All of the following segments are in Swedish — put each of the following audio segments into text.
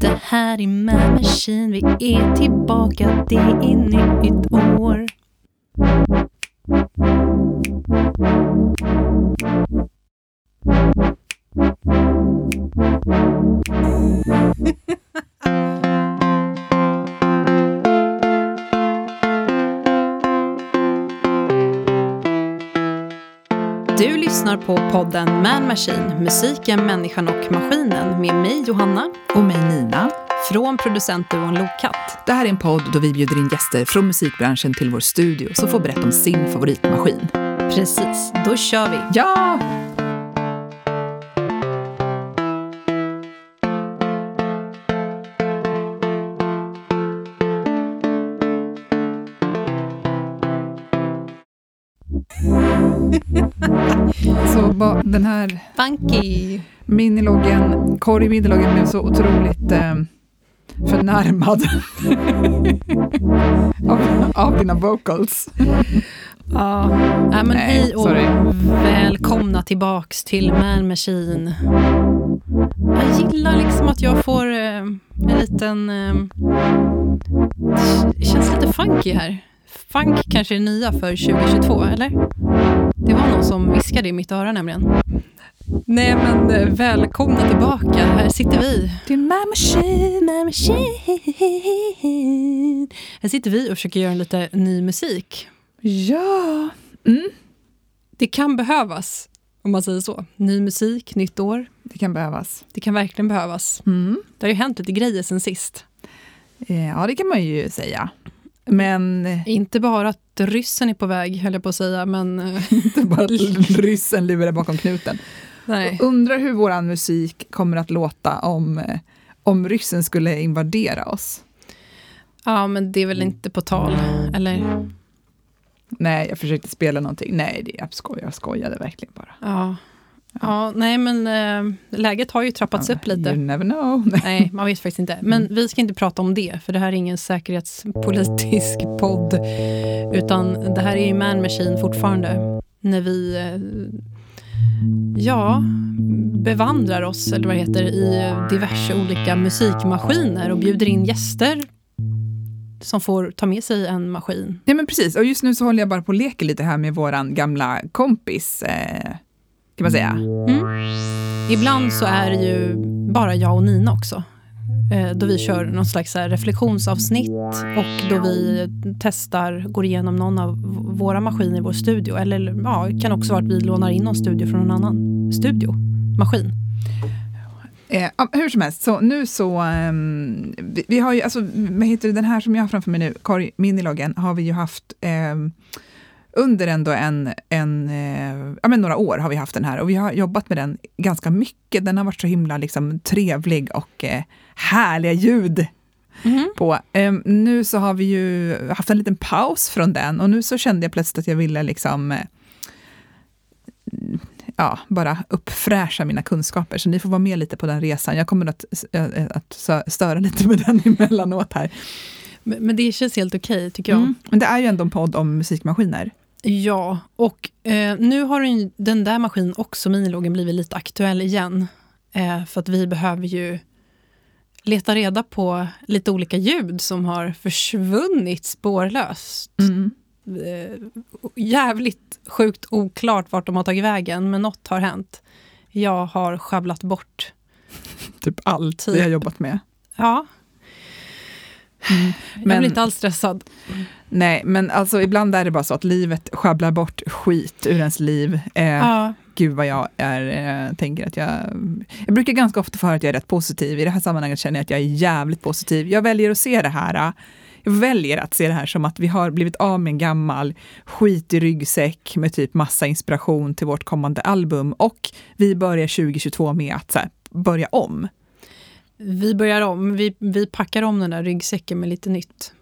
Det här är Man Machine, vi är tillbaka, det är nytt år. På podden Man Machine, musiken, människan och maskinen med mig Johanna Och mig Nina. från producentduon Lokatt. Det här är en podd då vi bjuder in gäster från musikbranschen till vår studio som får berätta om sin favoritmaskin. Precis, då kör vi. Ja! Så ba, den här Funky. miniloggen, Corey miniloggen blev så otroligt eh, förnärmad av, av dina vocals. Ja, Nej, men hej och sorry. välkomna tillbaks till Man Machine. Jag gillar liksom att jag får eh, en liten... Eh, det känns lite funky här. Funk kanske är det nya för 2022, eller? Det var någon som viskade i mitt öra nämligen. Nej men eh, välkomna tillbaka, här sitter vi. Till My Machine. Man Machine. Här sitter vi och försöker göra lite ny musik. Ja. Mm. Det kan behövas, om man säger så. Ny musik, nytt år. Det kan behövas. Det kan verkligen behövas. Mm. Det har ju hänt lite grejer sen sist. Ja, det kan man ju säga. Men eh, Inte bara att ryssen är på väg, höll jag på att säga, men eh, inte bara att ryssen lurar bakom knuten. nej. Undrar hur vår musik kommer att låta om, eh, om ryssen skulle invadera oss. Ja, men det är väl inte på tal, eller? Nej, jag försökte spela någonting. Nej, det, jag, skoj, jag skojade verkligen bara. Ja. Ja, nej men eh, läget har ju trappats upp You lite. never know. Nej, man vet faktiskt inte. Men vi ska inte prata om det, för det här är ingen säkerhetspolitisk podd. Utan det här är ju Man Machine fortfarande. När vi, eh, ja, bevandrar oss, eller vad det heter, i diverse olika musikmaskiner och bjuder in gäster som får ta med sig en maskin. Ja, men precis. Och just nu så håller jag bara på och leker lite här med våran gamla kompis, eh, kan man säga. Mm. Ibland så är det ju bara jag och Nina också. Eh, då vi kör någon slags reflektionsavsnitt och då vi testar, går igenom någon av våra maskiner i vår studio. Eller ja, det kan också vara att vi lånar in någon studio från någon annan studio. Maskin. Eh, hur som helst, så nu så... ehm, vi, vi har ju, alltså, vad heter det, den här som jag har framför mig nu, Kari Miniloggen, har vi ju haft eh, under ändå en, en eh, ja, men några år har vi haft den här och vi har jobbat med den ganska mycket. Den har varit så himla liksom, trevlig och eh, härliga ljud på. Ehm, nu så har vi ju haft en liten paus från den och nu så kände jag plötsligt att jag ville liksom eh, ja, bara uppfräscha mina kunskaper. Så ni får vara med lite på den resan. Jag kommer att, äh, att störa lite med den emellanåt här. Men, men det känns helt okej tycker jag. Mm. Men det är ju ändå en podd om musikmaskiner. Ja, och eh, nu har den, den där maskinen också, miniloggen, blivit lite aktuell igen. Eh, för att vi behöver ju leta reda på lite olika ljud som har försvunnit spårlöst. Mm. Eh, jävligt sjukt oklart vart de har tagit vägen, men något har hänt. Jag har sjabblat bort. Typ allt Typ. vi har jobbat med. Ja, jag Men- blir inte alls stressad. Nej, men alltså ibland är det bara så att livet sjabblar bort skit ur ens liv. Eh, Ja, Gud vad jag är, eh, tänker att jag... Jag brukar ganska ofta få höra att jag är rätt positiv. I det här sammanhanget känner jag att jag är jävligt positiv. Jag väljer att se det här. eh, Jag väljer att se det här som att vi har blivit av med en gammal skitig ryggsäck med typ massa inspiration till vårt kommande album. Och vi börjar 2022 med att här, börja om. Vi börjar om. Vi, vi packar om den där ryggsäcken med lite nytt.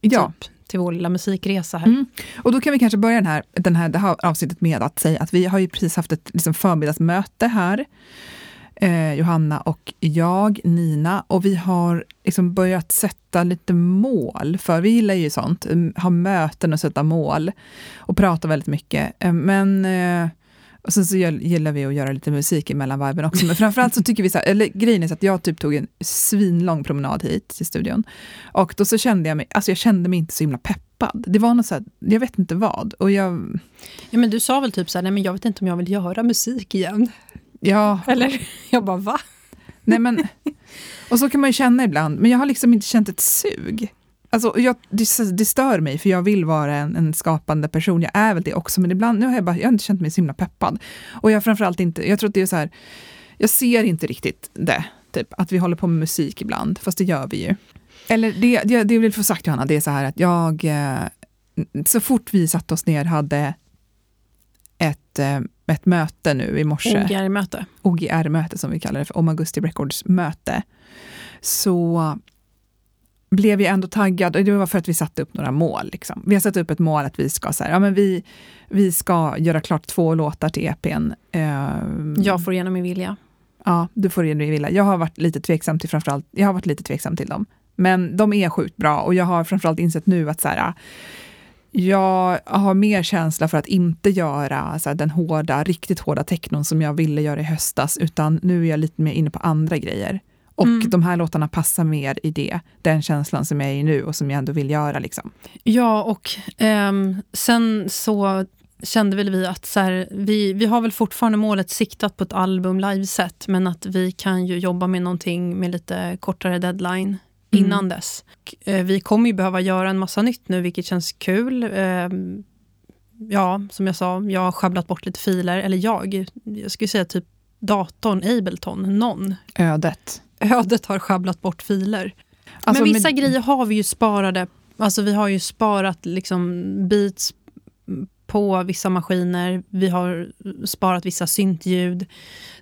Ja. Typ, till vår lilla musikresa här. Mm. Och då kan vi kanske börja den här, den här, det här avsnittet med att säga att vi har ju precis haft ett liksom, förmiddagsmöte här. eh, Johanna och jag, Nina. Och vi har liksom börjat sätta lite mål, för vi gillar ju sånt, mm, ha möten och sätta mål och prata väldigt mycket. Eh, men eh, och sen så gillar vi att göra lite musik emellan varven också. Men framförallt så tycker vi så här, eller grejen är så att jag typ tog en svinlång promenad hit till studion. Och då så kände jag mig, alltså jag kände mig inte så himla peppad. Det var något så här, jag vet inte vad. Och jag... Ja men du sa väl typ så här, nej men jag vet inte om jag vill göra musik igen. Ja. Eller? Jag bara, va? Nej men, och så kan man ju känna ibland, men jag har liksom inte känt ett sug. Alltså, jag, det, det, stör mig, för jag vill vara en, en, skapande person. Jag är väl det också, men ibland nu har jag, bara, jag har inte känt mig så himla peppad. Och jag framförallt inte, jag tror att det är så här, jag ser inte riktigt det, typ, att vi håller på med musik ibland, fast det gör vi ju. Eller det, det, det jag vill få sagt Johanna, det är så här att jag, eh, så fort vi satte oss ner hade ett, eh, ett möte nu i morse. OGR-möte. OGR-möte som vi kallar det för, Om Augusti Records möte. Så blev jag ändå taggad och det var för att vi satte upp några mål. Liksom. Vi har satt upp ett mål att vi ska, så här, ja, men vi, vi ska göra klart två låtar till EPn. Uh, jag får igenom min vilja. Ja, du får igenom min vilja. Jag har varit lite tveksam till framförallt, jag har varit lite tveksam till dem. Men de är sjukt bra och jag har framförallt insett nu att så här, jag har mer känsla för att inte göra så här, den hårda, riktigt hårda technon som jag ville göra i höstas, utan nu är jag lite mer inne på andra grejer. Och mm. de här låtarna passar mer i det, den känslan som jag är i nu och som jag ändå vill göra. Liksom. Ja, och eh, sen så kände väl vi att så här, vi, vi har väl fortfarande målet siktat på ett album liveset, men att vi kan ju jobba med någonting med lite kortare deadline mm. innan dess. Och, eh, vi kommer ju behöva göra en massa nytt nu, vilket känns kul. Eh, ja, som jag sa, jag har sjabblat bort lite filer. Eller jag, jag skulle säga typ datorn, Ableton, någon. Ödet ödet har sjabblat bort filer. Alltså, men vissa men... grejer har vi ju sparade. Alltså vi har ju sparat liksom beats på vissa maskiner. Vi har sparat vissa syntljud.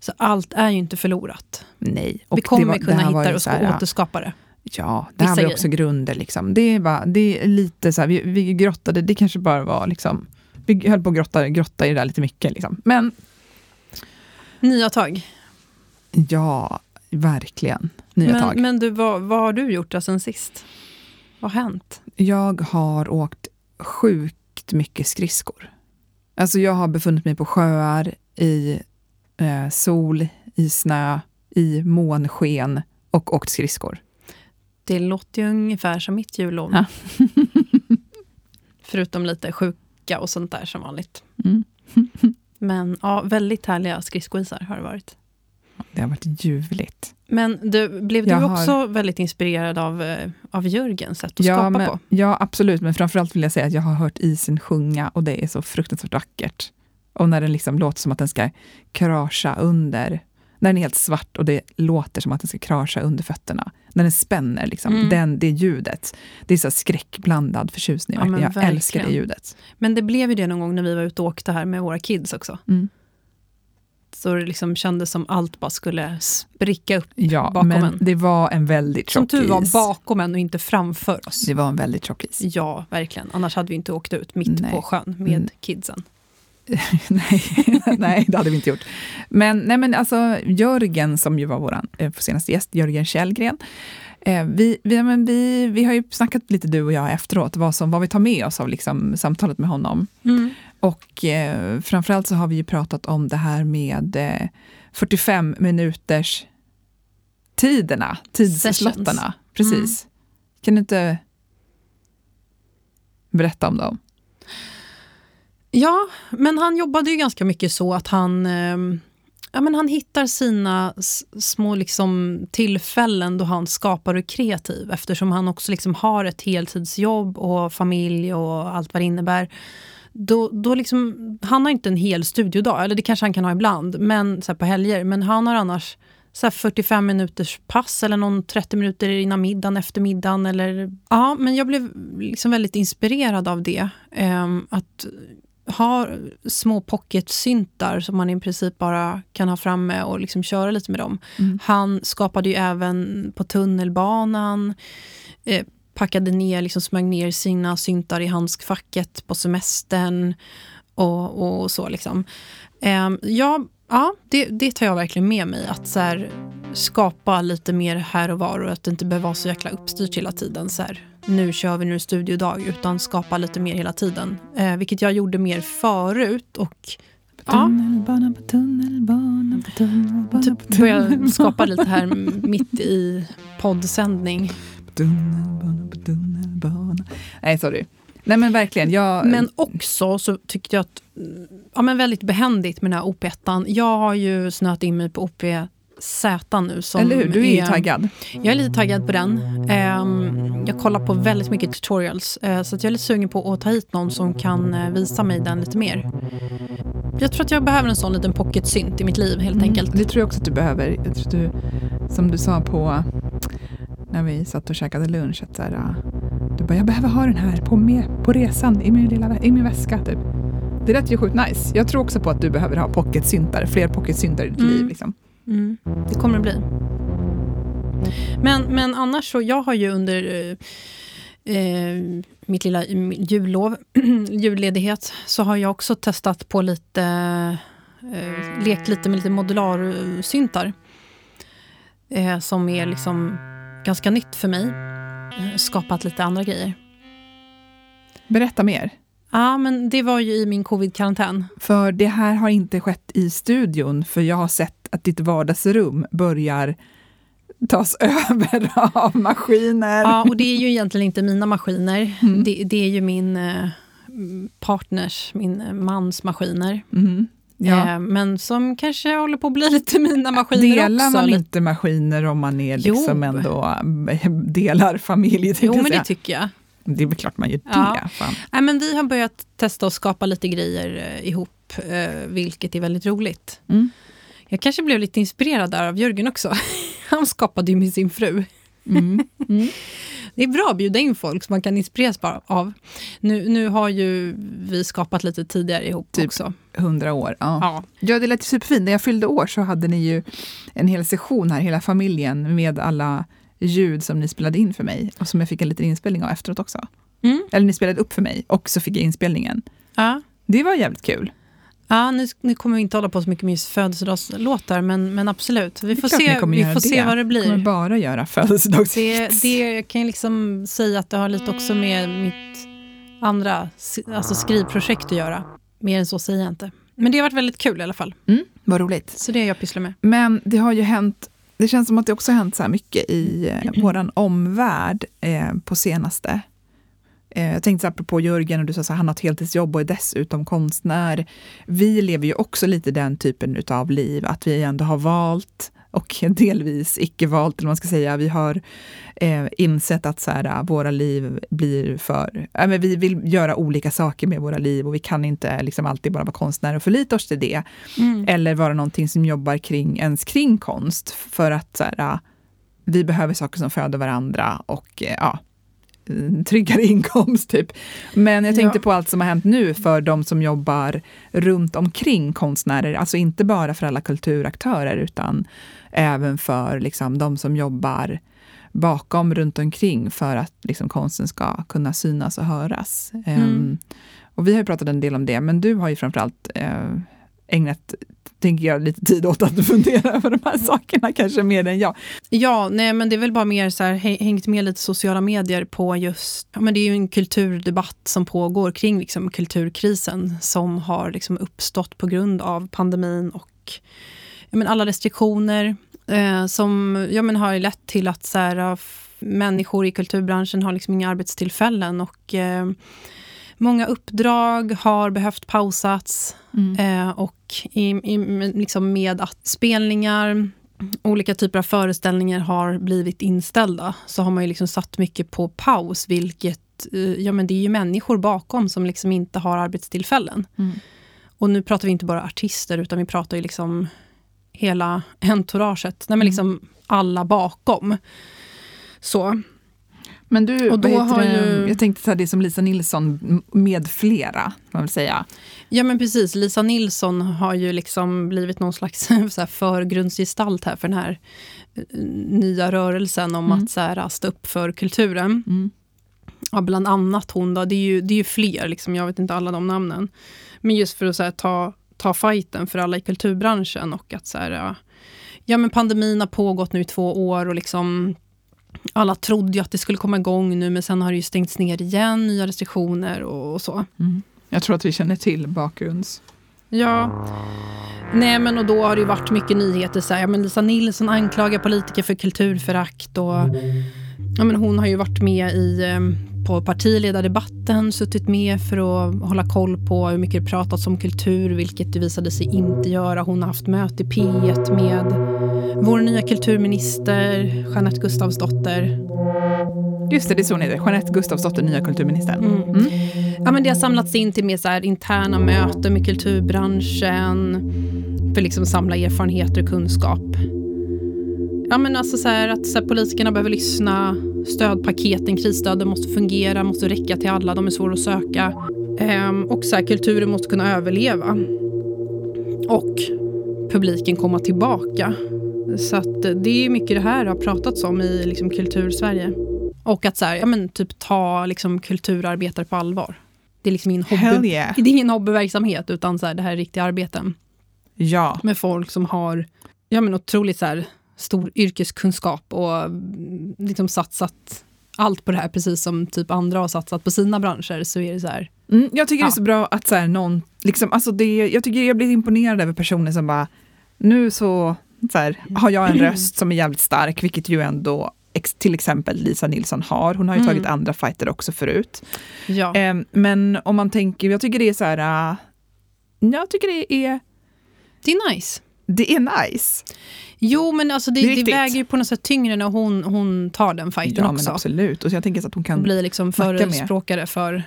Så allt är ju inte förlorat. Nej. Vi kommer var, kunna hitta och här, återskapa det. Ja, det här var också grunder. Liksom. Det, var, det är lite så här, vi, vi grottade, det kanske bara var liksom, vi höll på att grotta, grotta i det där lite mycket. Liksom. Men... Nya tag. Ja, Verkligen. Nya men, tag. Men du, vad, vad har du gjort då sen sist? Vad har hänt? Jag har åkt sjukt mycket skridskor. Alltså jag har befunnit mig på sjöar, i eh, sol, i snö, i månsken och åkt skridskor. Det låter ju ungefär som mitt jullov. Ja. Förutom lite sjuka och sånt där som vanligt. Mm. Men ja, väldigt härliga skridskoisar har det varit. Det har varit ljuvligt. Men du, blev du jag också har... väldigt inspirerad av, eh, av Jörgens sätt att ja, skapa men, på? Ja, absolut. Men framförallt vill jag säga att jag har hört isen sjunga och det är så fruktansvärt vackert. Och när den liksom låter som att den ska krascha under, när den är helt svart och det låter som att den ska krascha under fötterna. När den spänner, liksom, mm. den, det ljudet. Det är så skräckblandad förtjusning. Ja, jag verkligen. älskar det ljudet. Men det blev ju det någon gång när vi var ute och åkte här med våra kids också. Mm. Så det liksom kändes som allt bara skulle spricka upp ja, bakom men en. det var en väldigt tjock Som tur var bakom en och inte framför oss. Det var en väldigt tjock is. Ja, verkligen. Annars hade vi inte åkt ut mitt nej. på sjön med mm. kidsen. nej, nej, det hade vi inte gjort. Men, nej, men alltså, Jörgen, som ju var vår eh, senaste gäst, Jörgen Källgren, eh, vi, vi, men vi, vi har ju snackat lite du och jag efteråt, vad, som, vad vi tar med oss av liksom, samtalet med honom. Mm. Och eh, framförallt så har vi ju pratat om det här med eh, 45 minuters tiderna, tidslottarna. Precis. Mm. Kan du inte berätta om dem? Ja, men han jobbade ju ganska mycket så att han, eh, ja, men han hittar sina små liksom, tillfällen då han skapar och är kreativ eftersom han också liksom har ett heltidsjobb och familj och allt vad det innebär då, då liksom, han har inte en hel studiodag, eller det kanske han kan ha ibland, men så på helger. Men han har annars så 45 minuters pass eller någon 30 minuter innan middagen, efter middagen. Eller, ja, men jag blev liksom väldigt inspirerad av det. Um, att ha små pocket-syntar som man i princip bara kan ha framme och liksom köra lite med dem. Mm. Han skapade ju även på tunnelbanan, eh, packade ner, liksom smög ner sina syntar i handskfacket på semestern och, och så. Liksom. Eh, jag Ja, det, det tar jag verkligen med mig. Att så här, skapa lite mer här och var och att det inte behöver vara så jäkla uppstyrt hela tiden. Så här, nu kör vi nu studiodag, utan skapa lite mer hela tiden. Eh, vilket jag gjorde mer förut. Och Tunnelbana på tunnelbana på tunnelbana typ börja skapa lite här mitt i poddsändning. Tunnelbana på tunnelbana. Nej, sorry. Nej men verkligen. Jag... Men också så tyckte jag att, ja men väldigt behändigt med den här OP1. Jag har ju snöat in mig på OPZ nu. Som Eller hur, du är ju taggad. Jag är lite taggad på den. Ehm, jag kollar på väldigt mycket tutorials, eh, så att jag är lite sugen på att ta hit någon som kan eh, visa mig den lite mer. Jag tror att jag behöver en sån liten pocket-synt i mitt liv helt Mm, enkelt. Det tror jag också att du behöver. Jag tror du, som du sa på när vi satt och käkade lunch, att så här, äh, du bara, jag behöver ha den här på, med, på resan i min, lilla, i min väska. Typ. Det lät ju sjukt nice. Jag tror också på att du behöver ha pocketsyntar, fler pocketsyntar i ditt Mm. liv. Liksom. Mm, det kommer det bli. Men, men annars så, jag har ju under eh, eh, mitt lilla jullov, julledighet, så har jag också testat på lite, eh, lekt lite med lite modularsyntar. Eh, som är liksom ganska nytt för mig. Eh, skapat lite andra grejer. Berätta mer. Ja, men det var ju i min covid-karantän. För det här har inte skett i studion, för jag har sett att ditt vardagsrum börjar tas över av maskiner. Ja, och det är ju egentligen inte mina maskiner. Mm. Det, det är ju min eh, partners, min eh, mans maskiner. Mhm. Ja. Eh, men som kanske håller på att bli lite mina maskiner Delar också. man Lite- inte maskiner om man är liksom Jo. ändå eh, delar familj? Jo, men det tycker jag. det är väl klart man gör det. Ja. Nej, men vi har börjat testa att skapa lite grejer eh, ihop, eh, vilket är väldigt roligt. Mm. Jag kanske blev lite inspirerad där av Jörgen också. Han skapade ju med sin fru. Mm. Mm. Det är bra att bjuda in folk som man kan inspireras bara av. Nu, nu har ju vi skapat lite tidigare ihop Typ. också. Hundra år. Ja. Ja. ja, det lät superfint. När jag fyllde år så hade ni ju en hel session här, hela familjen, med alla ljud som ni spelade in för mig och som jag fick en liten inspelning av efteråt också. Mm. Eller ni spelade upp för mig och så fick jag inspelningen. Ja. Det var jävligt kul. Ja, nu, nu kommer vi inte hålla på så mycket med just födelsedagslåtar, men, men absolut. Vi får se, kommer vi får se vad det Jag kommer blir. bara göra födelsedagshits. Det, det jag kan ju liksom säga att det har lite också med mitt andra alltså skrivprojekt att göra. Mer än så säger jag inte. Men det har varit väldigt kul i alla fall. Mm, vad roligt. Så det är jag pysslar med. Men det har ju hänt, det känns som att det också har hänt så här mycket i eh, våran omvärld eh, på senaste. Eh, jag tänkte så apropå Jörgen och du sa att han har ett heltidsjobb och är dessutom konstnär. Vi lever ju också lite den typen av liv, att vi ändå har valt och delvis icke valt, eller vad man ska säga. Vi har eh, insett att så här, äh, våra liv blir för... Äh, men vi vill göra olika saker med våra liv och vi kan inte liksom alltid bara vara konstnärer och förlita oss till det eller vara någonting som jobbar kring, ens kring konst. För att så här, ja, vi behöver saker som föder varandra och eh, ja, tryggare inkomst typ. Men jag tänkte Ja. på allt som har hänt nu för de som jobbar runt omkring konstnärer. Alltså inte bara för alla kulturaktörer utan även för liksom, de som jobbar bakom, runt omkring för att liksom, konsten ska kunna synas och höras. Ehm, och vi har ju pratat en del om det, men du har ju framförallt eh, ägnat tänker jag, lite tid åt att fundera över de här sakerna, kanske mer än jag. Ja, nej, men det är väl bara mer så här, hä- hängt med lite sociala medier på just, ja men det är ju en kulturdebatt som pågår kring liksom kulturkrisen som har liksom uppstått på grund av pandemin och ja men alla restriktioner eh, som ja men har lett till att så här, människor i kulturbranschen har liksom inga arbetstillfällen och eh, många uppdrag har behövt pausats Eh, och i, i, med- liksom med att spelningar, olika typer av föreställningar har blivit inställda så har man ju liksom satt mycket på paus, vilket eh, ja, men det är ju människor bakom som liksom inte har arbetstillfällen. Mm. Och nu pratar vi inte bara artister, utan vi pratar ju liksom hela entouraget, nej men Mm. liksom alla bakom. Så. Men du, Och då har det? ju- jag tänkte så här, det som Lisa Nilsson med flera, man vill säga. Ja men precis, Lisa Nilsson har ju liksom blivit någon slags så här förgrundsgestalt här för den här eh, nya rörelsen om Mm. att så här, stå upp för kulturen. Mm. Ja, bland annat hon då, det är ju, det är ju fler, liksom, jag vet inte alla de namnen. Men just för att så här, ta, ta fighten för alla i kulturbranschen och att så här, ja, ja men pandemin har pågått nu i två år och liksom alla trodde ju att det skulle komma igång nu men sen har det ju stängts ner igen, nya restriktioner och, och så. Mm. Jag tror att vi känner till bakgrunds... Ja. Nej men och då har det ju varit mycket nyheter. Så här, ja, men Lisa Nilsson anklagar politiker för kulturförakt. Och, ja, men hon har ju varit med i, ehm, på partiledardebatten, suttit med för att hålla koll på hur mycket det pratats om kultur, vilket det visade sig inte göra. Hon har haft möte i P1 med vår nya kulturminister Jeanette Gustafsdotter. Just det, det är så hon heter. Jeanette Gustafsdotter, nya kulturministern. Mm. Mm. Ja, men det har samlats in till mer så här interna möten med kulturbranschen för liksom samla erfarenheter och kunskap. Ja, men alltså så här, att så här, politikerna behöver lyssna, stödpaketen, krisstöden måste fungera, måste räcka till alla, de är svåra att söka. Ehm, och så här, kulturen måste kunna överleva. Och publiken komma tillbaka. Så att det är mycket det här har pratats om i liksom, kultursverige. Och att så här, ja, men, typ, ta liksom, kulturarbetare på allvar. Det är liksom ingen, hobby, yeah. det är ingen hobbyverksamhet, utan så här, det här är riktiga arbeten. Ja. Med folk som har ja, men otroligt så här, stor yrkeskunskap och mm, liksom satsat allt på det här, precis som typ andra har satsat på sina branscher, så är det så här. Mm, jag tycker ja. det är så bra att så här, någon, liksom, alltså det, jag tycker jag blir imponerad över personer som bara, nu så, så här, har jag en röst som är jävligt stark, vilket ju ändå till exempel Lisa Nilsson har. Hon har ju mm. tagit andra fighter också förut. Ja. Eh, men om man tänker, jag tycker det är så här, uh, jag tycker det är... Det är nice. Det är nice. Jo, men alltså det, det, det väger ju på något sätt tyngre när hon, hon tar den fighten ja, också. Men absolut, och så jag tänker att hon kan blir liksom förespråkare för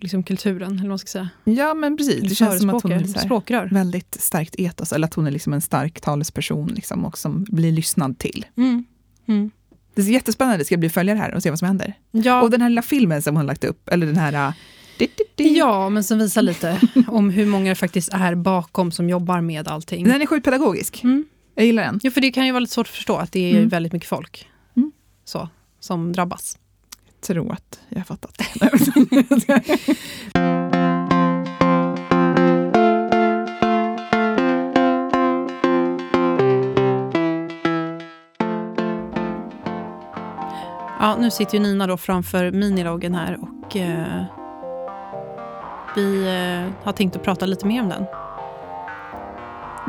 liksom kulturen, eller vad man ska säga. Ja, men precis. Det känns som att hon är språkrör. väldigt starkt etos, eller att hon är liksom en stark talesperson liksom, och som blir lyssnad till. Mm. Mm. Det är jättespännande, det ska bli följare här och se vad som händer. Ja. Och den här lilla filmen som hon lagt upp, eller den här... Ja, men som visar lite om hur många det faktiskt är bakom som jobbar med allting. Den är sjukt pedagogisk. Mm. Jag gillar den. Ja, för det kan ju vara lite svårt att förstå att det är mm. väldigt mycket folk mm. så, som drabbas. Jag tror att jag har fattat. Ja, nu sitter ju Nina då framför miniloggen här och eh, vi eh, har tänkt att prata lite mer om den.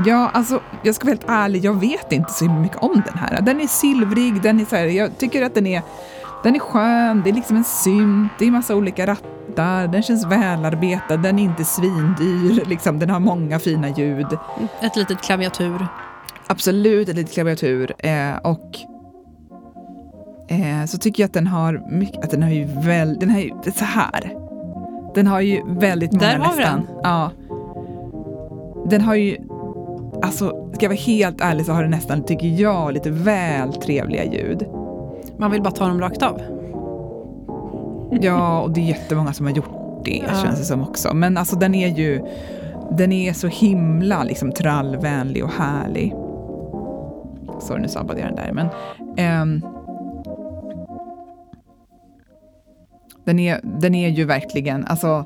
Ja, alltså jag ska vara helt ärlig, jag vet inte så mycket om den här. Den är silvrig, den är så här, jag tycker att den är, den är skön, det är liksom en synt, det är massa olika rattar, den känns välarbetad, den är inte svindyr, liksom, den har många fina ljud. Ett litet klaviatur. Absolut, ett litet klaviatur. Eh, och eh, så tycker jag att den har mycket, att den har ju väl, den har ju, så här. Den har ju väldigt många Där har nästan. den. Ja. Den har ju, alltså ska jag vara helt ärlig så har den nästan, tycker jag, lite väl trevliga ljud. Man vill bara ta dem rakt av. Ja, och det är jättemånga som har gjort det ja. känns det som också. Men alltså den är ju, den är så himla liksom trallvänlig och härlig. Sorry, nu sabbade jag den där. Men, ehm, Den är, den är ju verkligen, alltså,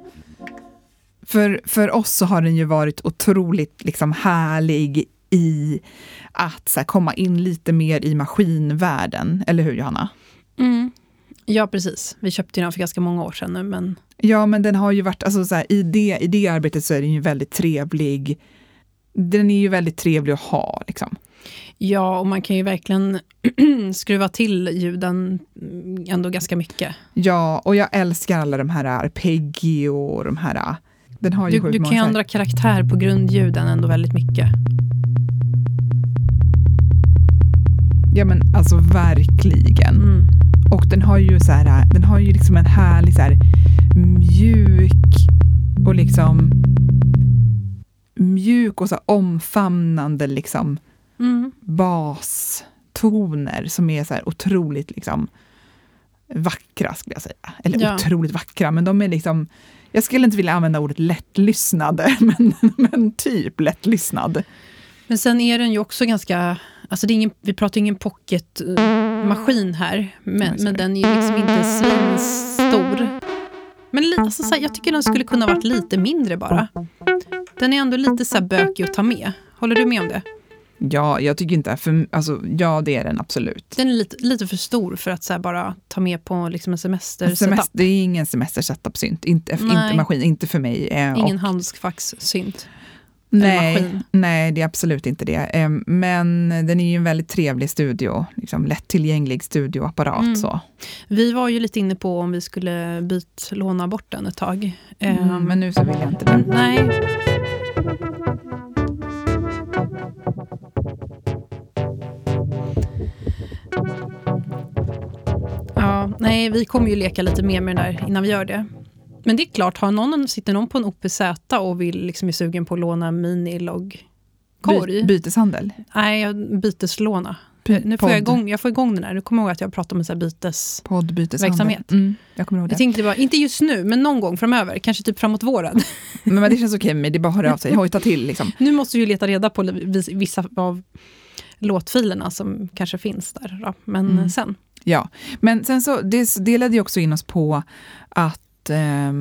för, för oss så har den ju varit otroligt liksom härlig i att så här, komma in lite mer i maskinvärlden. Eller hur Johanna? Mm. Ja, precis. Vi köpte den för ganska många år sedan nu. Men... Ja, men den har ju varit, alltså, så här, i, det, i det arbetet så är den ju väldigt trevlig. Den är ju väldigt trevlig att ha. Liksom. Ja, och man kan ju verkligen skruva till ljuden ändå ganska mycket. Ja, och jag älskar alla de här arpeggio och de här... Den har ju du du kan ju ändra karaktär på grundljuden ändå väldigt mycket. Ja men alltså verkligen. Mm. Och den har ju så här, den har ju liksom en härlig så här, mjuk och liksom mjuk och så omfamnande liksom mm. bastoner som är så otroligt liksom vackra, skulle jag säga. Eller Ja. otroligt vackra, men de är liksom... Jag skulle inte vilja använda ordet lättlyssnade, men, men typ lättlyssnad. Men sen är den ju också ganska... Alltså det är ingen, vi pratar ingen pocketmaskin här, men, men den är ju liksom inte svinstor. Men alltså så här, jag tycker den skulle kunna varit lite mindre bara. Den är ändå lite så här bökig att ta med. Håller du med om det? Ja, jag tycker inte... För, alltså, ja, det är den absolut. Den är lite, lite för stor för att så bara ta med på liksom en semester Semester, det är ingen semester setup-synt. Inte, inte maskin, inte för mig. Eh, ingen och, handskfackssynt. Nej, nej, det är absolut inte det. Eh, men den är ju en väldigt trevlig studio. Liksom lättillgänglig studioapparat. Mm. Så. Vi var ju lite inne på om vi skulle byt, låna bort den ett tag. Mm, um, men nu så vill jag inte det. Nej. Ja, nej, vi kommer ju leka lite mer med det där innan vi gör det. Men det är klart, har någon, sitter någon på en OPZ och vill liksom är sugen på att låna minilogg korg. By, byteshandel? Nej, byteslåna. Nu får jag, igång, jag får igång den här. Nu kommer jag ihåg att jag pratade om så bytes Poddbytesverksamhet. Mm, jag kommer ihåg det. Jag tänkte bara, inte just nu, men någon gång framöver. Kanske typ framåt våren. men, men det känns okej med det. är bara att höra av sig. Hojta till liksom. Nu måste vi leta reda på vissa av låtfilerna som kanske finns där. Då. Men mm. sen. Ja, men sen så, det, det ledde ju också in oss på att eh,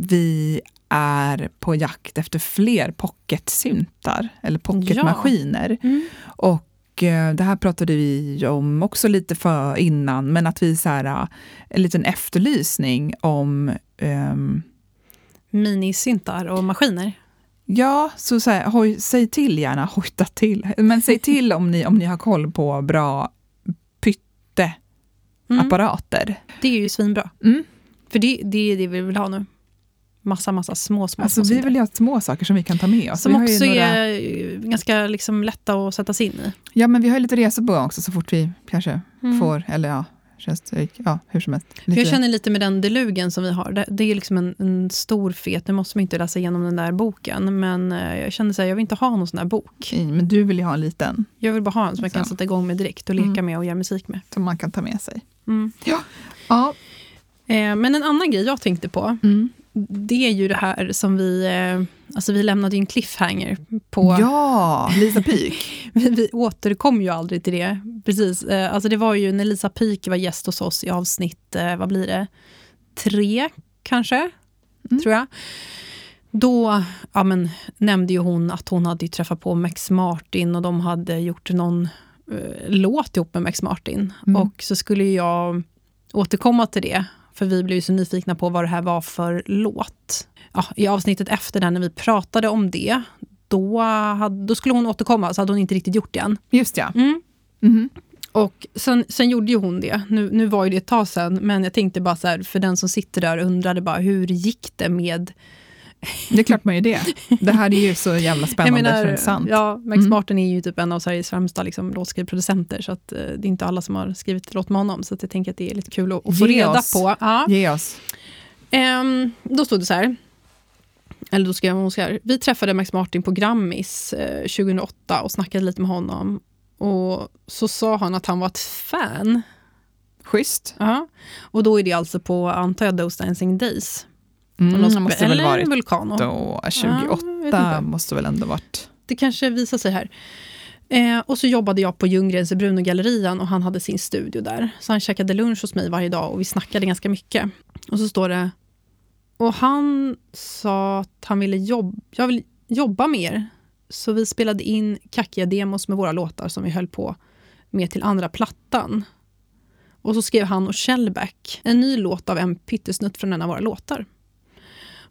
vi är på jakt efter fler pocketsyntar, eller pocketmaskiner. Ja. Mm. Och eh, det här pratade vi om också lite för innan, men att vi så här, eh, en liten efterlysning om um, Minisyntar och maskiner? Ja, så, så här, hoj, säg till gärna, hojta till. Men säg till om ni, om ni har koll på bra pytteapparater. Mm. Det är ju svinbra. Mm. För det, det är det vi vill ha nu. Massa, massa små, små Alltså små vi vill ha små saker som vi kan ta med oss. Som också några... är ganska liksom lätta att sätta sig in i. Ja, men vi har ju lite resor på gång också så fort vi kanske mm. får, eller ja, ja, hur som helst. Lite. Jag känner lite med den delugen som vi har. Det, det är liksom en, en, stor fet, nu måste man inte läsa igenom den där boken, men eh, jag känner så här, jag vill inte ha någon sån där bok. Nej, men du vill ju ha en liten. Jag vill bara ha en som jag kan sätta igång med direkt och leka mm. med och göra musik med. Som man kan ta med sig. Mm. Ja. ja. Eh, men en annan grej jag tänkte på, mm. Det är ju det här som vi... Eh, alltså vi lämnade ju en cliffhanger på... Ja, Lisa Pyk. vi, vi återkom ju aldrig till det. Precis. Eh, alltså det var ju när Lisa Pyk var gäst hos oss i avsnitt, vad blir det? Tre, kanske? Mm. Tror jag. Då ja, men, nämnde ju hon att hon hade träffat på Max Martin och de hade gjort någon eh, låt ihop med Max Martin. Mm. Och så skulle jag återkomma till det för vi blev ju så nyfikna på vad det här var för låt. Ja, I avsnittet efter det, när vi pratade om det, då, hade, då skulle hon återkomma, så hade hon inte riktigt gjort det än. Just ja. Mm. Mm. Och sen, sen gjorde ju hon det. Nu, nu var ju det ett tag sen, men jag tänkte bara så här, för den som sitter där undrade bara hur gick det med det är klart man ju det. Det här är ju så jävla spännande menar, för det är sant. Ja, Max mm. Martin är ju typ en av Sveriges främsta liksom, låtskrivproducenter, så att, uh, det är inte alla som har skrivit låt med honom, så att jag tänker att det är lite kul att, att få Ge reda oss. på. Ja. Ge oss. Um, då stod det så här, eller då skrev hon så här, vi träffade Max Martin på Grammis uh, eh, 2008 och snackade lite med honom. Och så sa han att han var ett fan. Schysst. Ja. Och då är det alltså på, antar jag, Those Dancing Days. Mm, måste väl varit Vulcano. då 28, ja, måste väl ändå varit. Det kanske visar sig här. Eh, och så jobbade jag på Ljunggrens i Bruno-gallerian och han hade sin studio där. Så han käkade lunch hos mig varje dag och vi snackade ganska mycket. Och så står det, och han sa att han ville jobba, jag vill jobba mer. Så vi spelade in kackiga demos med våra låtar som vi höll på med till andra plattan. Och så skrev han och Shellback en ny låt av en pyttesnutt från en av våra låtar.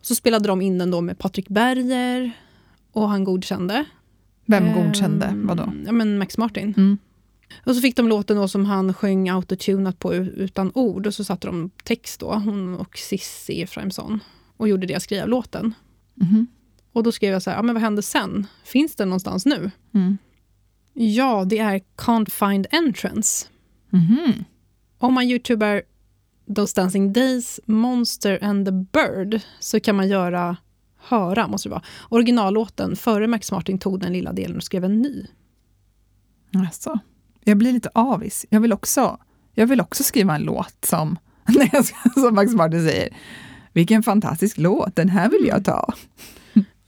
Så spelade de in den då med Patrik Berger och han godkände. Vem godkände? Um, Vadå? Ja, men Max Martin. Mm. Och så fick de låten då som han sjöng autotunat på utan ord och så satte de text då, hon och Cissi Efraimsson och gjorde det jag skrev låten. Mm. Och då skrev jag så här, ja, men vad hände sen? Finns den någonstans nu? Mm. Ja, det är Can't find entrance. Mm. Om man youtubar Those Dancing Days, Monster and the Bird så kan man göra, höra måste det vara, originallåten före Max Martin tog den lilla delen och skrev en ny. Alltså, jag blir lite avis. Jag vill också, jag vill också skriva en låt som, som Max Martin säger. Vilken fantastisk låt, den här vill jag ta.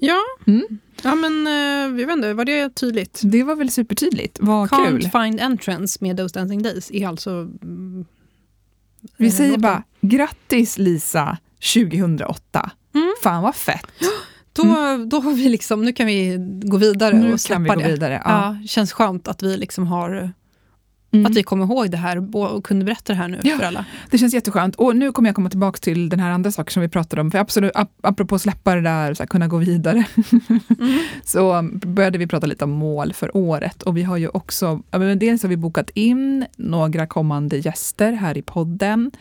Ja, mm. ja men eh, jag vet inte, var det tydligt? Det var väl supertydligt. Vad Can't kul. find entrance med Those Dancing Days är alltså mm, vi eh, säger bara grattis Lisa 2008. Mm. Fan vad fett. då, då har vi liksom, nu kan vi gå vidare Nu och släppa vi det. vidare. Ja. Ja. känns skönt att vi liksom har Mm. att vi kommer ihåg det här och kunde berätta det här nu Ja. för alla. Det känns jätteskönt. Och nu kommer jag komma tillbaka till den här andra saken som vi pratade om. För absolut, ap apropå släppa det där, så här, kunna gå vidare, Mm. så um, började vi prata lite om mål för året. Och vi har ju också, dels har vi bokat in några kommande gäster här i podden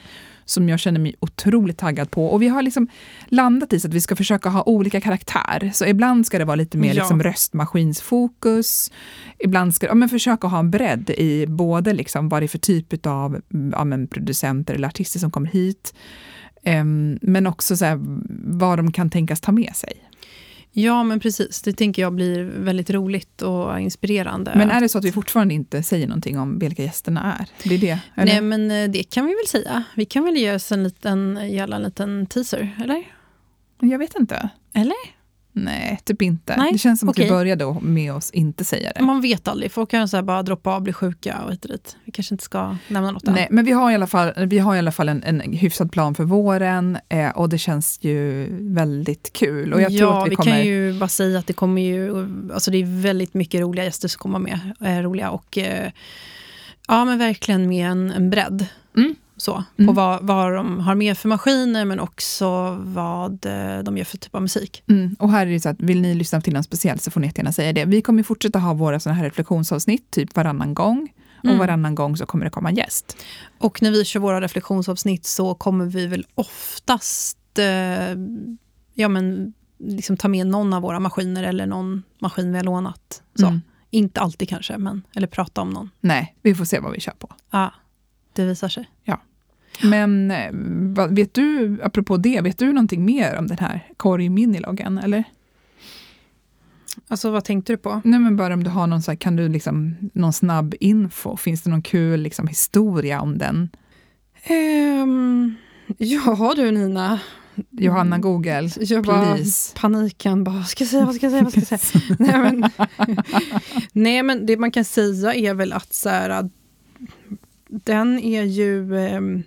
som jag känner mig otroligt taggad på. Och vi har liksom landat i så att vi ska försöka ha olika karaktär. Så ibland ska det vara lite mer Ja. liksom röstmaskinsfokus. Ibland ska ja, men försöka ha en bredd i både liksom vad det är för typ av ja, men producenter eller artister som kommer hit. Em, men också så här, vad de kan tänkas ta med sig. Ja, men precis. Det tänker jag blir väldigt roligt och inspirerande. Men är det så att vi fortfarande inte säger någonting om vilka gästerna är? Det är det? Eller? Nej, men eh, det kan vi väl säga. Vi kan väl ge oss en liten, en liten teaser, eller? Jag vet inte. Eller? Nej, typ inte. Nej, Det känns som att okej. vi började med oss inte säga det. Man vet aldrig. Folk kan så bara droppa av, bli sjuka och hit och dit. Vi kanske inte ska nämna något än. Nej, men vi har i alla fall, vi har i alla fall en, en hyfsad plan för våren eh, och det känns ju väldigt kul. Och jag ja, tror att vi, vi kommer... kan ju bara säga att det kommer ju, alltså det är väldigt mycket roliga gäster som kommer med. Eh, roliga och eh, ja men verkligen med en, en bredd. Mm. Så, på Mm. vad, vad de har med för maskiner men också vad eh, de gör för typ av musik. Mm, och här är det så att vill ni lyssna till något speciellt så får ni jättegärna säga det. Vi kommer fortsätta ha våra såna här reflektionsavsnitt typ varannan gång. Mm. Och varannan gång så kommer det komma en gäst. Och när vi kör våra reflektionsavsnitt så kommer vi väl oftast eh, ja, men, liksom ta med någon av våra maskiner eller någon maskin vi har lånat. Så. Mm. Inte alltid kanske, men, eller prata om någon. Nej, vi får se vad vi kör på. Ja, det visar sig. Men eh, vet du, apropå det, vet du någonting mer om den här Korg Miniloggen? Eller? Alltså vad tänkte du på? Nej, men bara om du har någon, så här, kan du liksom, någon snabb info? Finns det någon kul liksom, historia om den? Um, ja du Nina. Johanna Google, Jag bara, please. paniken bara, vad ska jag säga, vad ska jag säga, vad ska jag säga? Nej men, nej men det man kan säga är väl att så här, att den är ju ehm,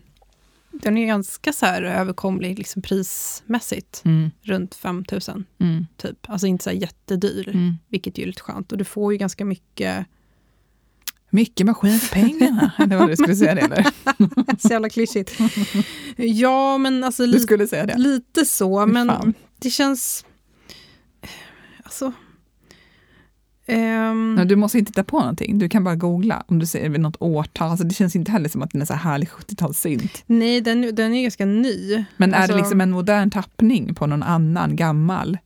den är ganska så här överkomlig liksom prismässigt. Mm, Runt 5 000 mm, typ. Alltså inte så här jättedyr, mm. vilket är lite skönt. Och du får ju ganska mycket, Mycket maskin för pengarna, eller vad du skulle säga det? Eller? så jävla klyschigt. Ja men alltså Du lite, det? så, men fan. det känns... Alltså... Nej, du måste inte titta på någonting, du kan bara googla om du ser något årtal. Alltså, det känns inte heller som att den är så här härlig 70-talssynt. nej, den, den är ganska ny. Men är Alltså- det liksom en modern tappning på någon annan gammal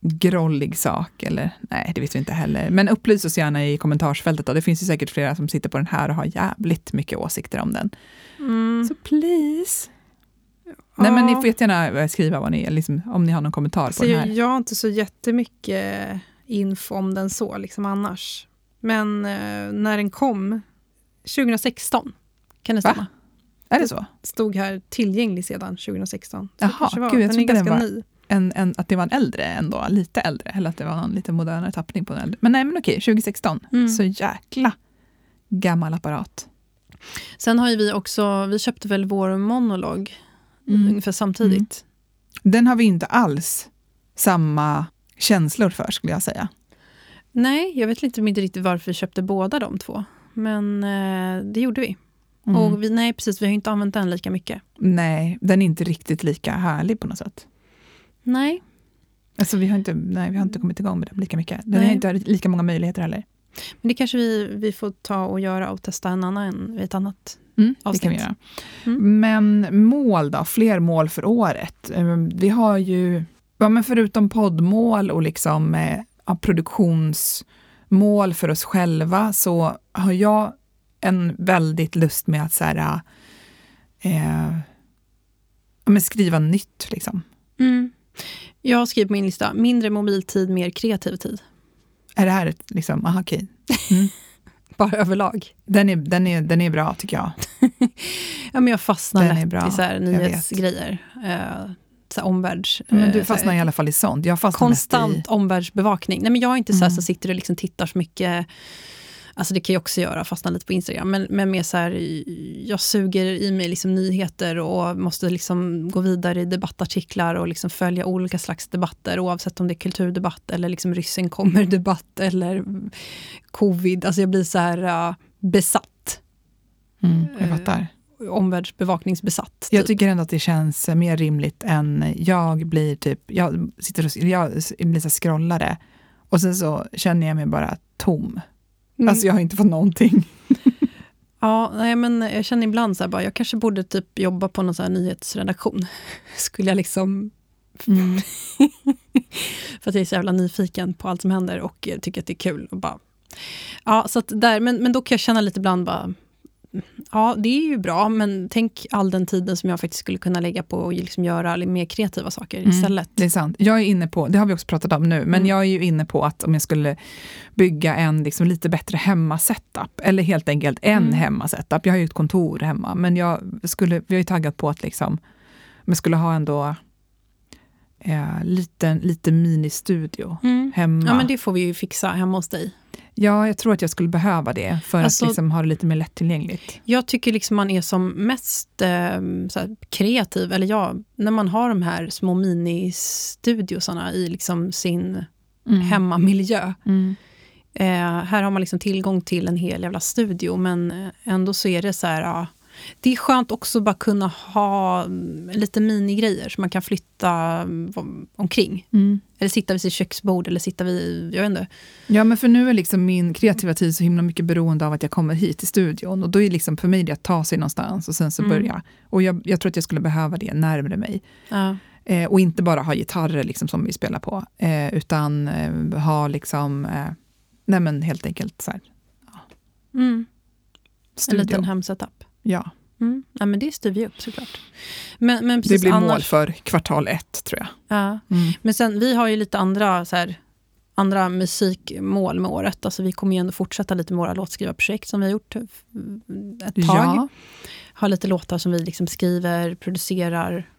grollig sak? Eller? Nej, det vet vi inte heller. Men upplys oss gärna i kommentarsfältet. Då. Det finns ju säkert flera som sitter på den här och har jävligt mycket åsikter om den. Mm, Så please. Nej, men ni får jättegärna eh, skriva vad ni, liksom, om ni har någon kommentar så på den här. jag har inte så jättemycket info om den så, liksom annars. Men eh, när den kom, 2016, kan det Va? stämma? Är det så? Stod här tillgänglig sedan 2016. Så Jaha, var. gud, jag den är den ganska var- ny. En, en, att det var en äldre ändå, lite äldre. Eller att det var någon lite modernare tappning på den äldre. Men nej, men okej, 2016. Mm. Så jäkla gammal apparat. Sen har ju vi också, vi köpte väl vår monolog Mm. ungefär samtidigt. Den har vi inte alls samma känslor för, skulle jag säga. Nej, jag vet inte, inte riktigt varför vi köpte båda de två. Men eh, det gjorde vi. Mm. Och vi, nej, precis, vi har inte använt den lika mycket. Nej, den är inte riktigt lika härlig på något sätt. Nej, Alltså, vi, har inte, nej, vi har inte kommit igång med den lika mycket. Den Nej. har inte lika många möjligheter heller. men det kanske vi, vi får ta och göra och testa en annan, ett annat. Mm, det Avsnitt. kan vi göra. Mm. Men mål då? Fler mål för året? Eh, Vi har ju, ja, men förutom poddmål och liksom, eh, produktionsmål för oss själva så har jag en väldigt lust med att så här, eh, men skriva nytt. Liksom. Mm. Jag har skrivit på min lista, mindre mobiltid, mer kreativ tid. Är det här ett, liksom, aha, okej. Bara överlag. Den är, den, är, den är bra tycker jag. Ja, men jag fastnar Den lätt i så här nyhetsgrejer. Eh, så omvärlds... Men eh, du så fastnar i alla fall i sånt. Jag fastnar mest Konstant i... omvärldsbevakning. Nej, men jag är inte så här Mm. som sitter och liksom tittar så mycket Alltså det kan jag också göra, fastna lite på Instagram. Men, men mer så här, jag suger i mig liksom nyheter och måste liksom gå vidare i debattartiklar och liksom följa olika slags debatter oavsett om det är kulturdebatt eller liksom ryssen kommer-debatt eller covid. Alltså jag blir så här uh, besatt. Mm, jag fattar. Omvärldsbevakningsbesatt. Typ. Jag tycker ändå att det känns mer rimligt än jag blir typ, jag sitter och jag blir så scrollare och sen så känner jag mig bara tom. Mm. Alltså jag har inte fått någonting. ja, nej, men jag känner ibland så här bara, jag kanske borde typ jobba på någon så här nyhetsredaktion. Skulle jag liksom... Mm. för att jag är så jävla nyfiken på allt som händer och tycker att det är kul. Och bara, ja, så där, men, men då kan jag känna lite ibland bara, Ja, det är ju bra, men tänk all den tiden som jag faktiskt skulle kunna lägga på att liksom göra mer kreativa saker mm, istället. Det är sant. Jag är inne på, det har vi också pratat om nu, men mm. jag är ju inne på att om jag skulle bygga en liksom lite bättre hemmasetup, eller helt enkelt en mm. hemmasetup. Jag har ju ett kontor hemma, men jag skulle, vi har ju taggat på att liksom, men skulle ha ändå eh, liten, lite ministudio mm. hemma. Ja, men det får vi ju fixa hemma hos dig. Ja, jag tror att jag skulle behöva det för alltså, att liksom ha det lite mer lättillgängligt. Jag tycker liksom man är som mest eh, kreativ, eller ja, när man har de här små ministudiosarna i liksom sin mm. hemmamiljö. Mm. Eh, här har man liksom tillgång till en hel jävla studio, men eh, ändå så är det så här... Ja, det är skönt också att bara kunna ha mm, lite minigrejer som man kan flytta mm, omkring. Mm. Eller sitta vid sitt köksbord eller sitta vid, jag vet inte. Ja, men för nu är liksom min kreativa tid så himla mycket beroende av att jag kommer hit till studion. Och då är liksom för mig det att ta sig någonstans och sen så mm. börja. Och jag, jag, tror att jag skulle behöva det närmare mig. Ja. Eh, och inte bara ha gitarrer liksom som vi spelar på, eh, utan eh, ha liksom, eh, nej men helt enkelt så här, ja. mm. En liten hemsetup. Ja. Mm. ja men det styr vi upp såklart. Men, men det blir annars... mål för kvartal ett, tror jag. Ja. Mm. Men sen, vi har ju lite andra, så här, andra musikmål med året. Alltså, vi kommer ju ändå fortsätta lite med våra låtskrivarprojekt som vi har gjort ett tag. Ja. Har lite låtar som vi liksom skriver, producerar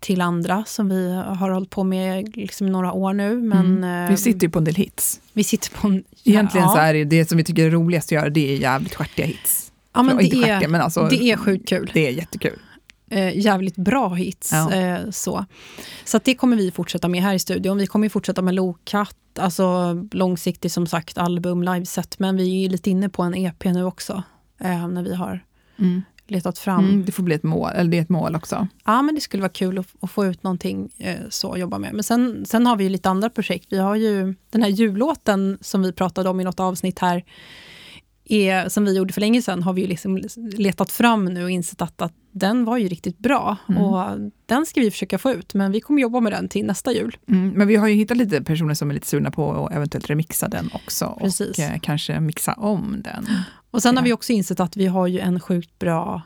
till andra som vi har hållit på med liksom några år nu. Men, mm. Vi sitter ju på en del hits. Vi sitter på en, Egentligen ja. så är det, det som vi tycker är roligast att göra, det är jävligt stjärtiga hits. Ja, men det, är, men alltså, det är sjukt kul. Det är jättekul. Eh, jävligt bra hits. Ja. Eh, så så det kommer vi fortsätta med här i studion. Vi kommer fortsätta med Lokatt, alltså långsiktigt som sagt album, liveset. Men vi är lite inne på en EP nu också. Eh, när vi har mm. letat fram. Mm, det får bli ett mål, eller det är ett mål också. Ja, men det skulle vara kul att, att få ut någonting eh, så att jobba med. Men sen, sen har vi lite andra projekt. Vi har ju den här jullåten som vi pratade om i något avsnitt här är, som vi gjorde för länge sedan, har vi liksom letat fram nu och insett att, att den var ju riktigt bra. Mm. Och Den ska vi försöka få ut, men vi kommer jobba med den till nästa jul. Mm, men vi har ju hittat lite personer som är lite sugna på att eventuellt remixa den också. Precis. Och eh, kanske mixa om den. Och sen ja. har vi också insett att vi har ju en sjukt bra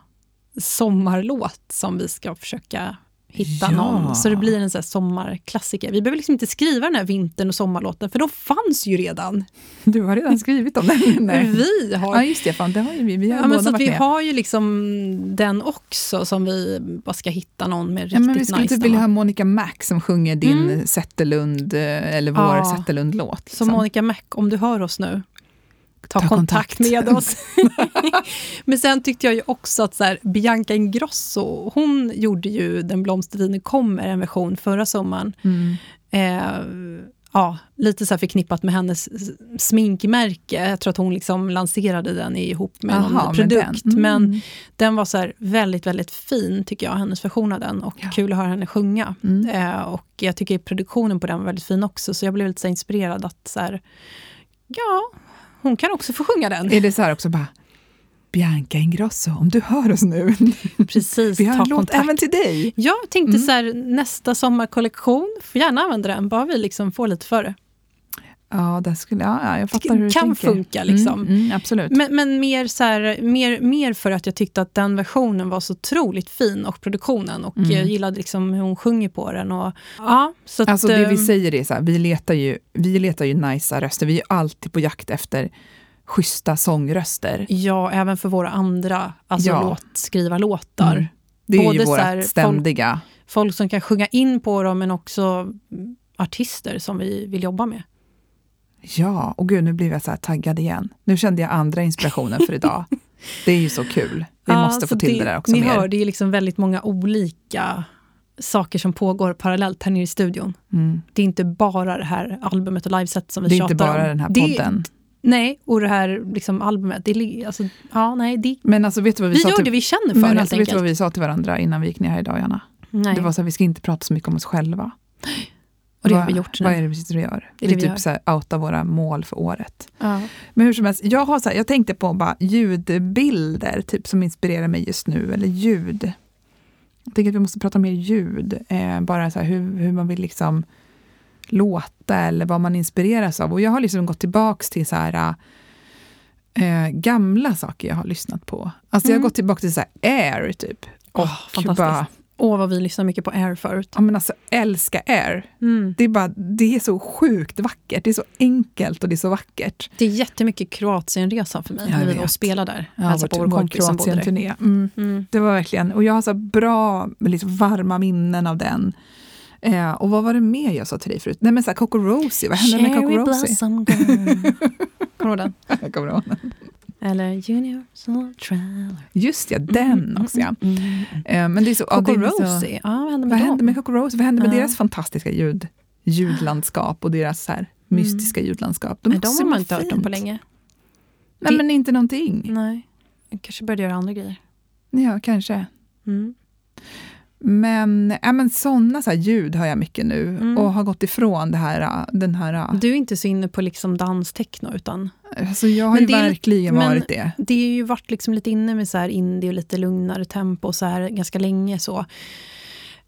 sommarlåt som vi ska försöka hitta ja. någon. Så det blir en sån sommarklassiker. Vi behöver liksom inte skriva den här vintern och sommarlåten, för de fanns ju redan. Du har redan skrivit om den. Nej. Vi har. Ja, just det. Fan, det har ju vi. Vi har ja, men så vi med. har ju liksom den också, som vi bara ska hitta någon med riktigt ja, men Vi skulle nice typ vilja ha Monica Mac som sjunger din mm. Zetterlund, eh, eller vår ja. Zetterlund-låt. Liksom. Så Monica Mac, om du hör oss nu, ta, ta kontakt. kontakt. med oss. Men sen tyckte jag ju också att så här, Bianca Ingrosso, hon gjorde ju Den blomstertiden kommer, en version förra sommaren. Mm. Eh, ja, lite så förknippat med hennes sminkmärke. Jag tror att hon liksom lanserade den ihop med Aha, någon produkt. Den. Mm. Men den var så väldigt, väldigt fin, tycker jag, hennes version av den. Och ja. kul att höra henne sjunga. Mm. Eh, och jag tycker produktionen på den var väldigt fin också, så jag blev lite så inspirerad att så här, ja, hon kan också få sjunga den. Är det så här också bara, Bianca Ingrosso, om du hör oss nu. Precis, vi har en låt även till dig. Jag tänkte mm. så här, nästa sommarkollektion, får gärna använda den, bara vi liksom får lite för det. Ja, det skulle, ja, jag fattar hur du kan tänker. funka. Liksom. Mm, mm, absolut. Men, men mer, så här, mer, mer för att jag tyckte att den versionen var så otroligt fin, och produktionen. Och mm. jag gillade liksom hur hon sjunger på den. Och, ja, så alltså att, det vi ehm, säger är så här, vi letar ju, vi letar ju nice röster. Vi är alltid på jakt efter schyssta sångröster. Ja, även för våra andra alltså ja. låtskrivarlåtar. Mm. Det är Både ju vårt ständiga... Folk, folk som kan sjunga in på dem, men också artister som vi vill jobba med. Ja, och gud nu blev jag så här taggad igen. Nu kände jag andra inspirationen för idag. det är ju så kul. Vi Ja, måste få till det, där också Ni mer. hör, det är liksom väldigt många olika saker som pågår parallellt här nere i studion. Mm. Det är inte bara det här albumet och liveset som vi Det är tjatar inte bara om. den här Det- podden. nej, och det här liksom albumet. Det, alltså, ja, nej, det, Men alltså vet du vad vi, vi sa gör till, det vi känner för men helt alltså, vet du enkelt. vad vi sa till varandra innan vi gick ner här idag, Jana? nej. Det var så här, vi ska inte prata så mycket om oss själva. och det har vi gjort nu. Vad är det vi sitter och gör? Det är vi typ gör. så här, outa våra mål för året. ja. Men hur som helst, jag, har så här, jag tänkte på bara ljudbilder typ, som inspirerar mig just nu, eller ljud. Jag tänker att vi måste prata mer ljud, eh, bara så här, hur, hur man vill liksom låta eller vad man inspireras av. Och jag har liksom gått tillbaks till så här, eh, gamla saker jag har lyssnat på. Alltså jag har Mm. gått tillbaka till så här Air typ. Och fantastiskt. bara, Åh, vad vi lyssnar mycket på Air förut. ja men alltså älska Air. Mm. Det är, bara, det är så sjukt vackert, det är så enkelt och det är så vackert. Det är jättemycket Kroatienresan för mig, Jag när vi var och spelade där. Ja, på vår kompis som bodde där. Kroatien-turné. Mm. Mm. Det var verkligen, och jag har så bra, liksom varma minnen av den. Eh, och vad var det mer jag sa till dig förut? Nej men så här, Coco Rosie, vad hände med Coco Cherry Rosie? Blossom Girl. Kommer du ihåg den? Jag kommer ihåg den. Eller Universal Traveler. Just ja, den också ja. Mm, mm, mm. Eh, men det är så, ja, Coco så, Rosie, ja, vad hände med Vad dem? hände med Coco Rosie? Vad hände med Ja. deras fantastiska ljud, ljudlandskap och deras så här, mystiska ljudlandskap? Nej, de har man inte hört om fint. på länge. Nej Det- men inte någonting. Nej, jag kanske började göra andra grejer. Ja, kanske. Mm. Men, ja, men sådana så här ljud hör jag mycket nu Mm. och har gått ifrån det här, den här... Du är inte så inne på liksom danstechno, utan Alltså jag har Men ju det är lite- verkligen men- varit det. det är ju varit liksom lite inne med så här indie och lite lugnare tempo så här ganska länge. så.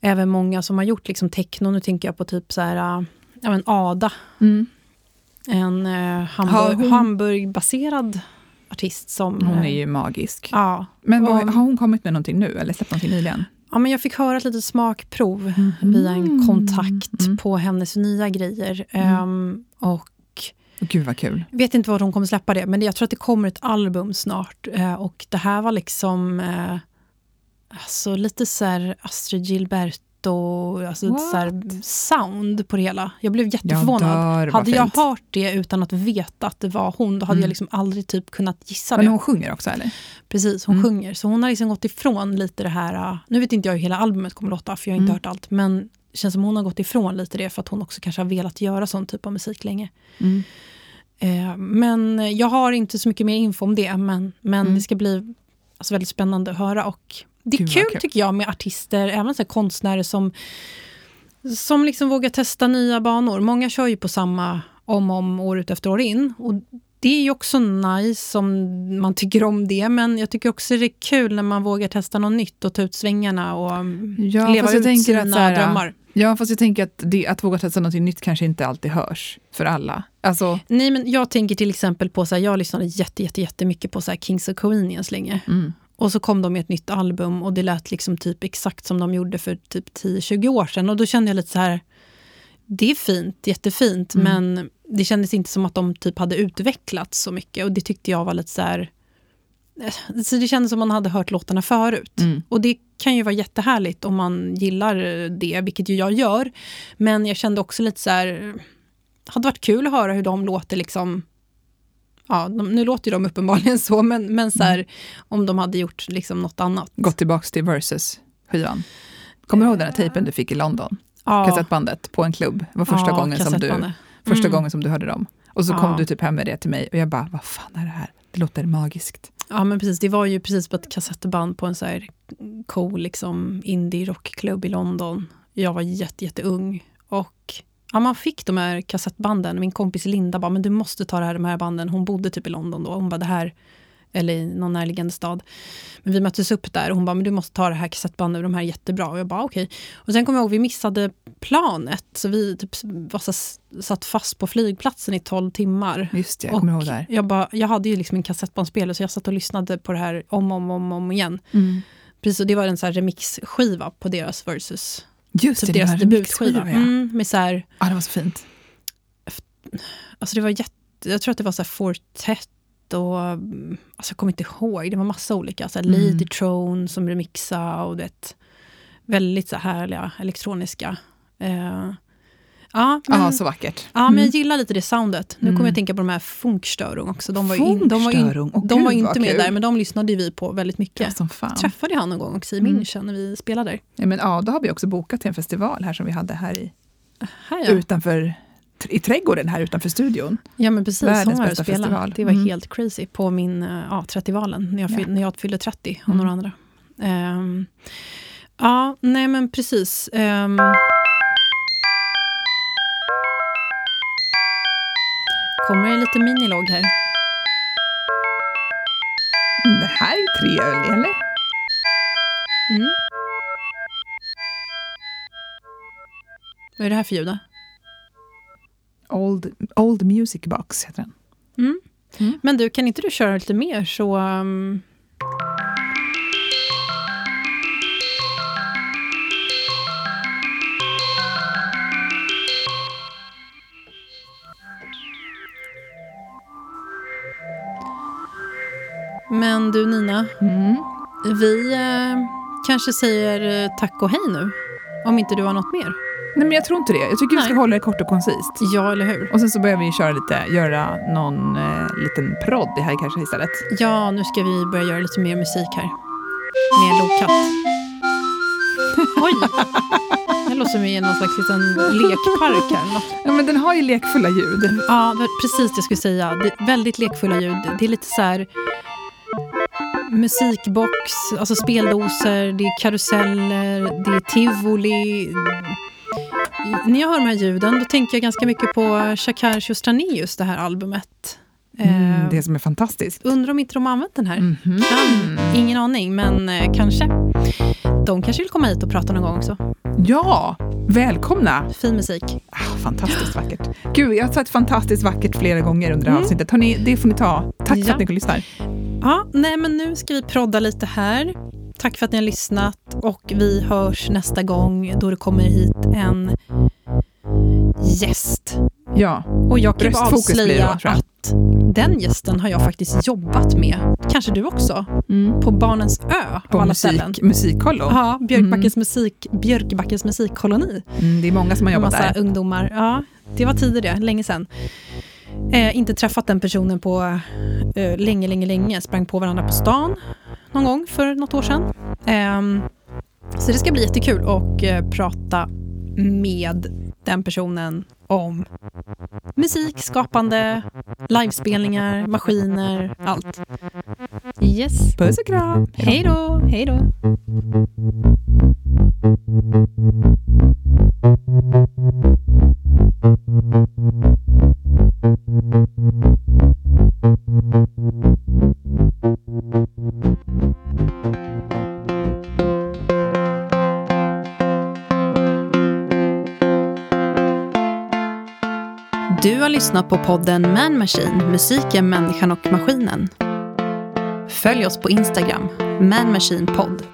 Även många som har gjort liksom techno, nu tänker jag på typ så här, äh, ja, men Ada, Mm. en eh, Har Hamburg, hon- Hamburg-baserad artist som... Hon är ju magisk. Ja, Men vad, har hon kommit med någonting nu eller släppt någonting nyligen? Ja, men jag fick höra ett litet smakprov via en Mm. kontakt Mm. på hennes nya grejer. Mm. Ehm, och Gud vad kul. vet inte var hon kommer släppa det, men jag tror att det kommer ett album snart. Eh, och det här var liksom eh, alltså lite så här Gilberto, alltså ett så här sound på det hela. Jag blev jätteförvånad. dör, vad hade jag hört det utan att veta att det var hon, då hade Mm. jag liksom aldrig typ kunnat gissa Men det. hon sjunger också eller? Precis, hon Mm. sjunger. Så hon har liksom gått ifrån lite det här, uh, nu vet inte jag hur hela albumet kommer låta, för jag har inte Mm. hört allt, men det känns som hon har gått ifrån lite det, för att hon också kanske har velat göra sån typ av musik länge. Mm. Eh, men jag har inte så mycket mer info om det, men, men Mm. det ska bli alltså, väldigt spännande att höra. Och det är Gud, kul, kul. tycker jag med artister, även så konstnärer som, som liksom vågar testa nya banor. Många kör ju på samma om och om, år ut efter år in. Och det är ju också nice om man tycker om det, men jag tycker också det är kul när man vågar testa något nytt och ta ut svängarna och um, Ja, leva ut sina här, drömmar. Ja, fast jag tänker att det, att våga testa något nytt kanske inte alltid hörs för alla. Alltså, Nej, men jag tänker till exempel på, så här, jag lyssnade jätte, jätte, jättemycket på så här, Kings of Convenience länge. mm. Och så kom de med ett nytt album och det lät liksom typ exakt som de gjorde för typ 10-20 år sedan. Och då kände jag lite så här, det är fint, jättefint, Mm. men det kändes inte som att de typ hade utvecklats så mycket. Och det tyckte jag var lite så här... eh, Så det kändes som man hade hört låtarna förut. Mm. Och det kan ju vara jättehärligt om man gillar det, vilket ju jag gör. Men jag kände också lite så här, hade varit kul att höra hur de låter liksom Ja, de, nu låter ju de uppenbarligen så, men, men så här, om de hade gjort liksom något annat. gått tillbaka till Versus-skivan. Kommer du ihåg den här tejpen du fick i London? Ja, Kassettbandet på en klubb. Det var första, ja, gången, som du, första Mm. gången som du hörde dem. Och så kom Ja. du typ hem med det till mig och jag bara, vad fan är det här? Det låter magiskt. Ja, men precis. Det var ju precis på ett kassettband på en så här cool liksom, indie-rockklubb i London. Jag var jätte, jätteung. Och ja, man fick de här kassettbanden. Min kompis Linda bara, men du måste ta det här, de här banden. Hon bodde typ i London då. Hon bara, det här, eller i någon närliggande stad. Men vi möttes upp där och hon bara, men du måste ta det här kassettbandet, de här är jättebra. Och jag bara, okej. Och sen kommer jag ihåg, vi missade planet. Så vi typ var så, satt fast på flygplatsen i 12 timmar. Just det, jag kommer ihåg det. Jag, bara, jag hade ju liksom en kassettbandspelare så jag satt och lyssnade på det här om och om, om, om igen. Mm. Precis, och det var en så här remixskiva på deras Versus. Just Typ det, deras debutskiva. Ja. Mm, med så här, ja, det var så fint. alltså det var jätte, jag tror att det var så här Fortet och, alltså jag kommer inte ihåg, det var massa olika. Så här Mm. Lady Throne som remixade och det väldigt så här härliga elektroniska. Eh, Ja, men, Ja, så vackert. ja, men jag Mm. gillar lite det soundet. Nu Mm. kommer jag att tänka på de här Funkstörung också. De var, in, de var, in. Åh, de var gud, inte med kul. där, men de lyssnade vi på väldigt Ja, mycket. som fan. Träffade han någon gång också i Mm. München när vi spelade där. Ja, men, ja, då har vi också bokat till en festival här som vi hade här i, Här ja. utanför, i trädgården här utanför studion. Ja men precis, Världens hon bästa festival. Det var Mm. helt crazy på min eh, ja, 30-valen, när, jag Ja. fyll, när jag fyllde 30 och Mm. några andra. Ehm, ja, nej men precis. Ehm, kommer det lite minilogg här? Mm, Det här är tre öl, eller? Mm. Vad är det här för ljud då? Old, old Music Box heter den. Mm. Mm. Men du, kan inte du köra lite mer så... ehm, Men du Nina, Mm. vi eh, kanske säger eh, tack och hej nu. Om inte du har något mer. Nej, men jag tror inte det. Jag tycker vi ska Nej. hålla det kort och koncist. Ja, eller hur? Och sen så börjar vi köra lite, göra någon eh, liten prodd här kanske istället. Ja, nu ska vi börja göra lite mer musik här. Med Lokatt. Oj! Det låter som i någon slags liten lekpark här. Ja, men den har ju lekfulla ljud. Ja, precis det jag skulle säga. Det väldigt lekfulla ljud. Det är lite så här musikbox, alltså speldoser, det är karuseller, det är tivoli. När jag hör de här ljuden då tänker jag ganska mycket på Shakar Shostranius, det här albumet. Mm, Eh, det som är fantastiskt. Undrar om inte de har använt den här. Mhm. Kan. Ingen aning, men eh, kanske. De kanske vill komma hit och prata någon gång också. Ja, välkomna! Fin musik. Ah, fantastiskt vackert. Gud, jag har sagt fantastiskt vackert flera gånger under det här Mm. avsnittet. Hörrni, det får ni ta. Tack för Ja. att ni lyssnar. Ja, nej men nu ska vi prodda lite här. Tack för att ni har lyssnat och vi hörs nästa gång då det kommer hit en gäst. Ja, Och jag kan det avslöja jag. att den gästen har jag faktiskt jobbat med, kanske du också, på Barnens ö av på alla musik, ställen. musikkollo. Ja, Björkbackens, musik, Björkbackens musikkoloni. Mm, det är många som har jobbat massa där. ungdomar. Ja, det var tider det, länge sedan. Eh, inte träffat den personen på eh, länge, länge, länge. Sprang på varandra på stan någon gång för något år sedan. Ehm, så det ska bli jättekul att eh, prata med den personen om musik, skapande, livespelningar, maskiner, allt. Yes. Puss och kram! Hej då, hej då. Du har lyssnat på podden Man Machine, musiken, människan och maskinen. Följ oss på Instagram, Man Machine Podd.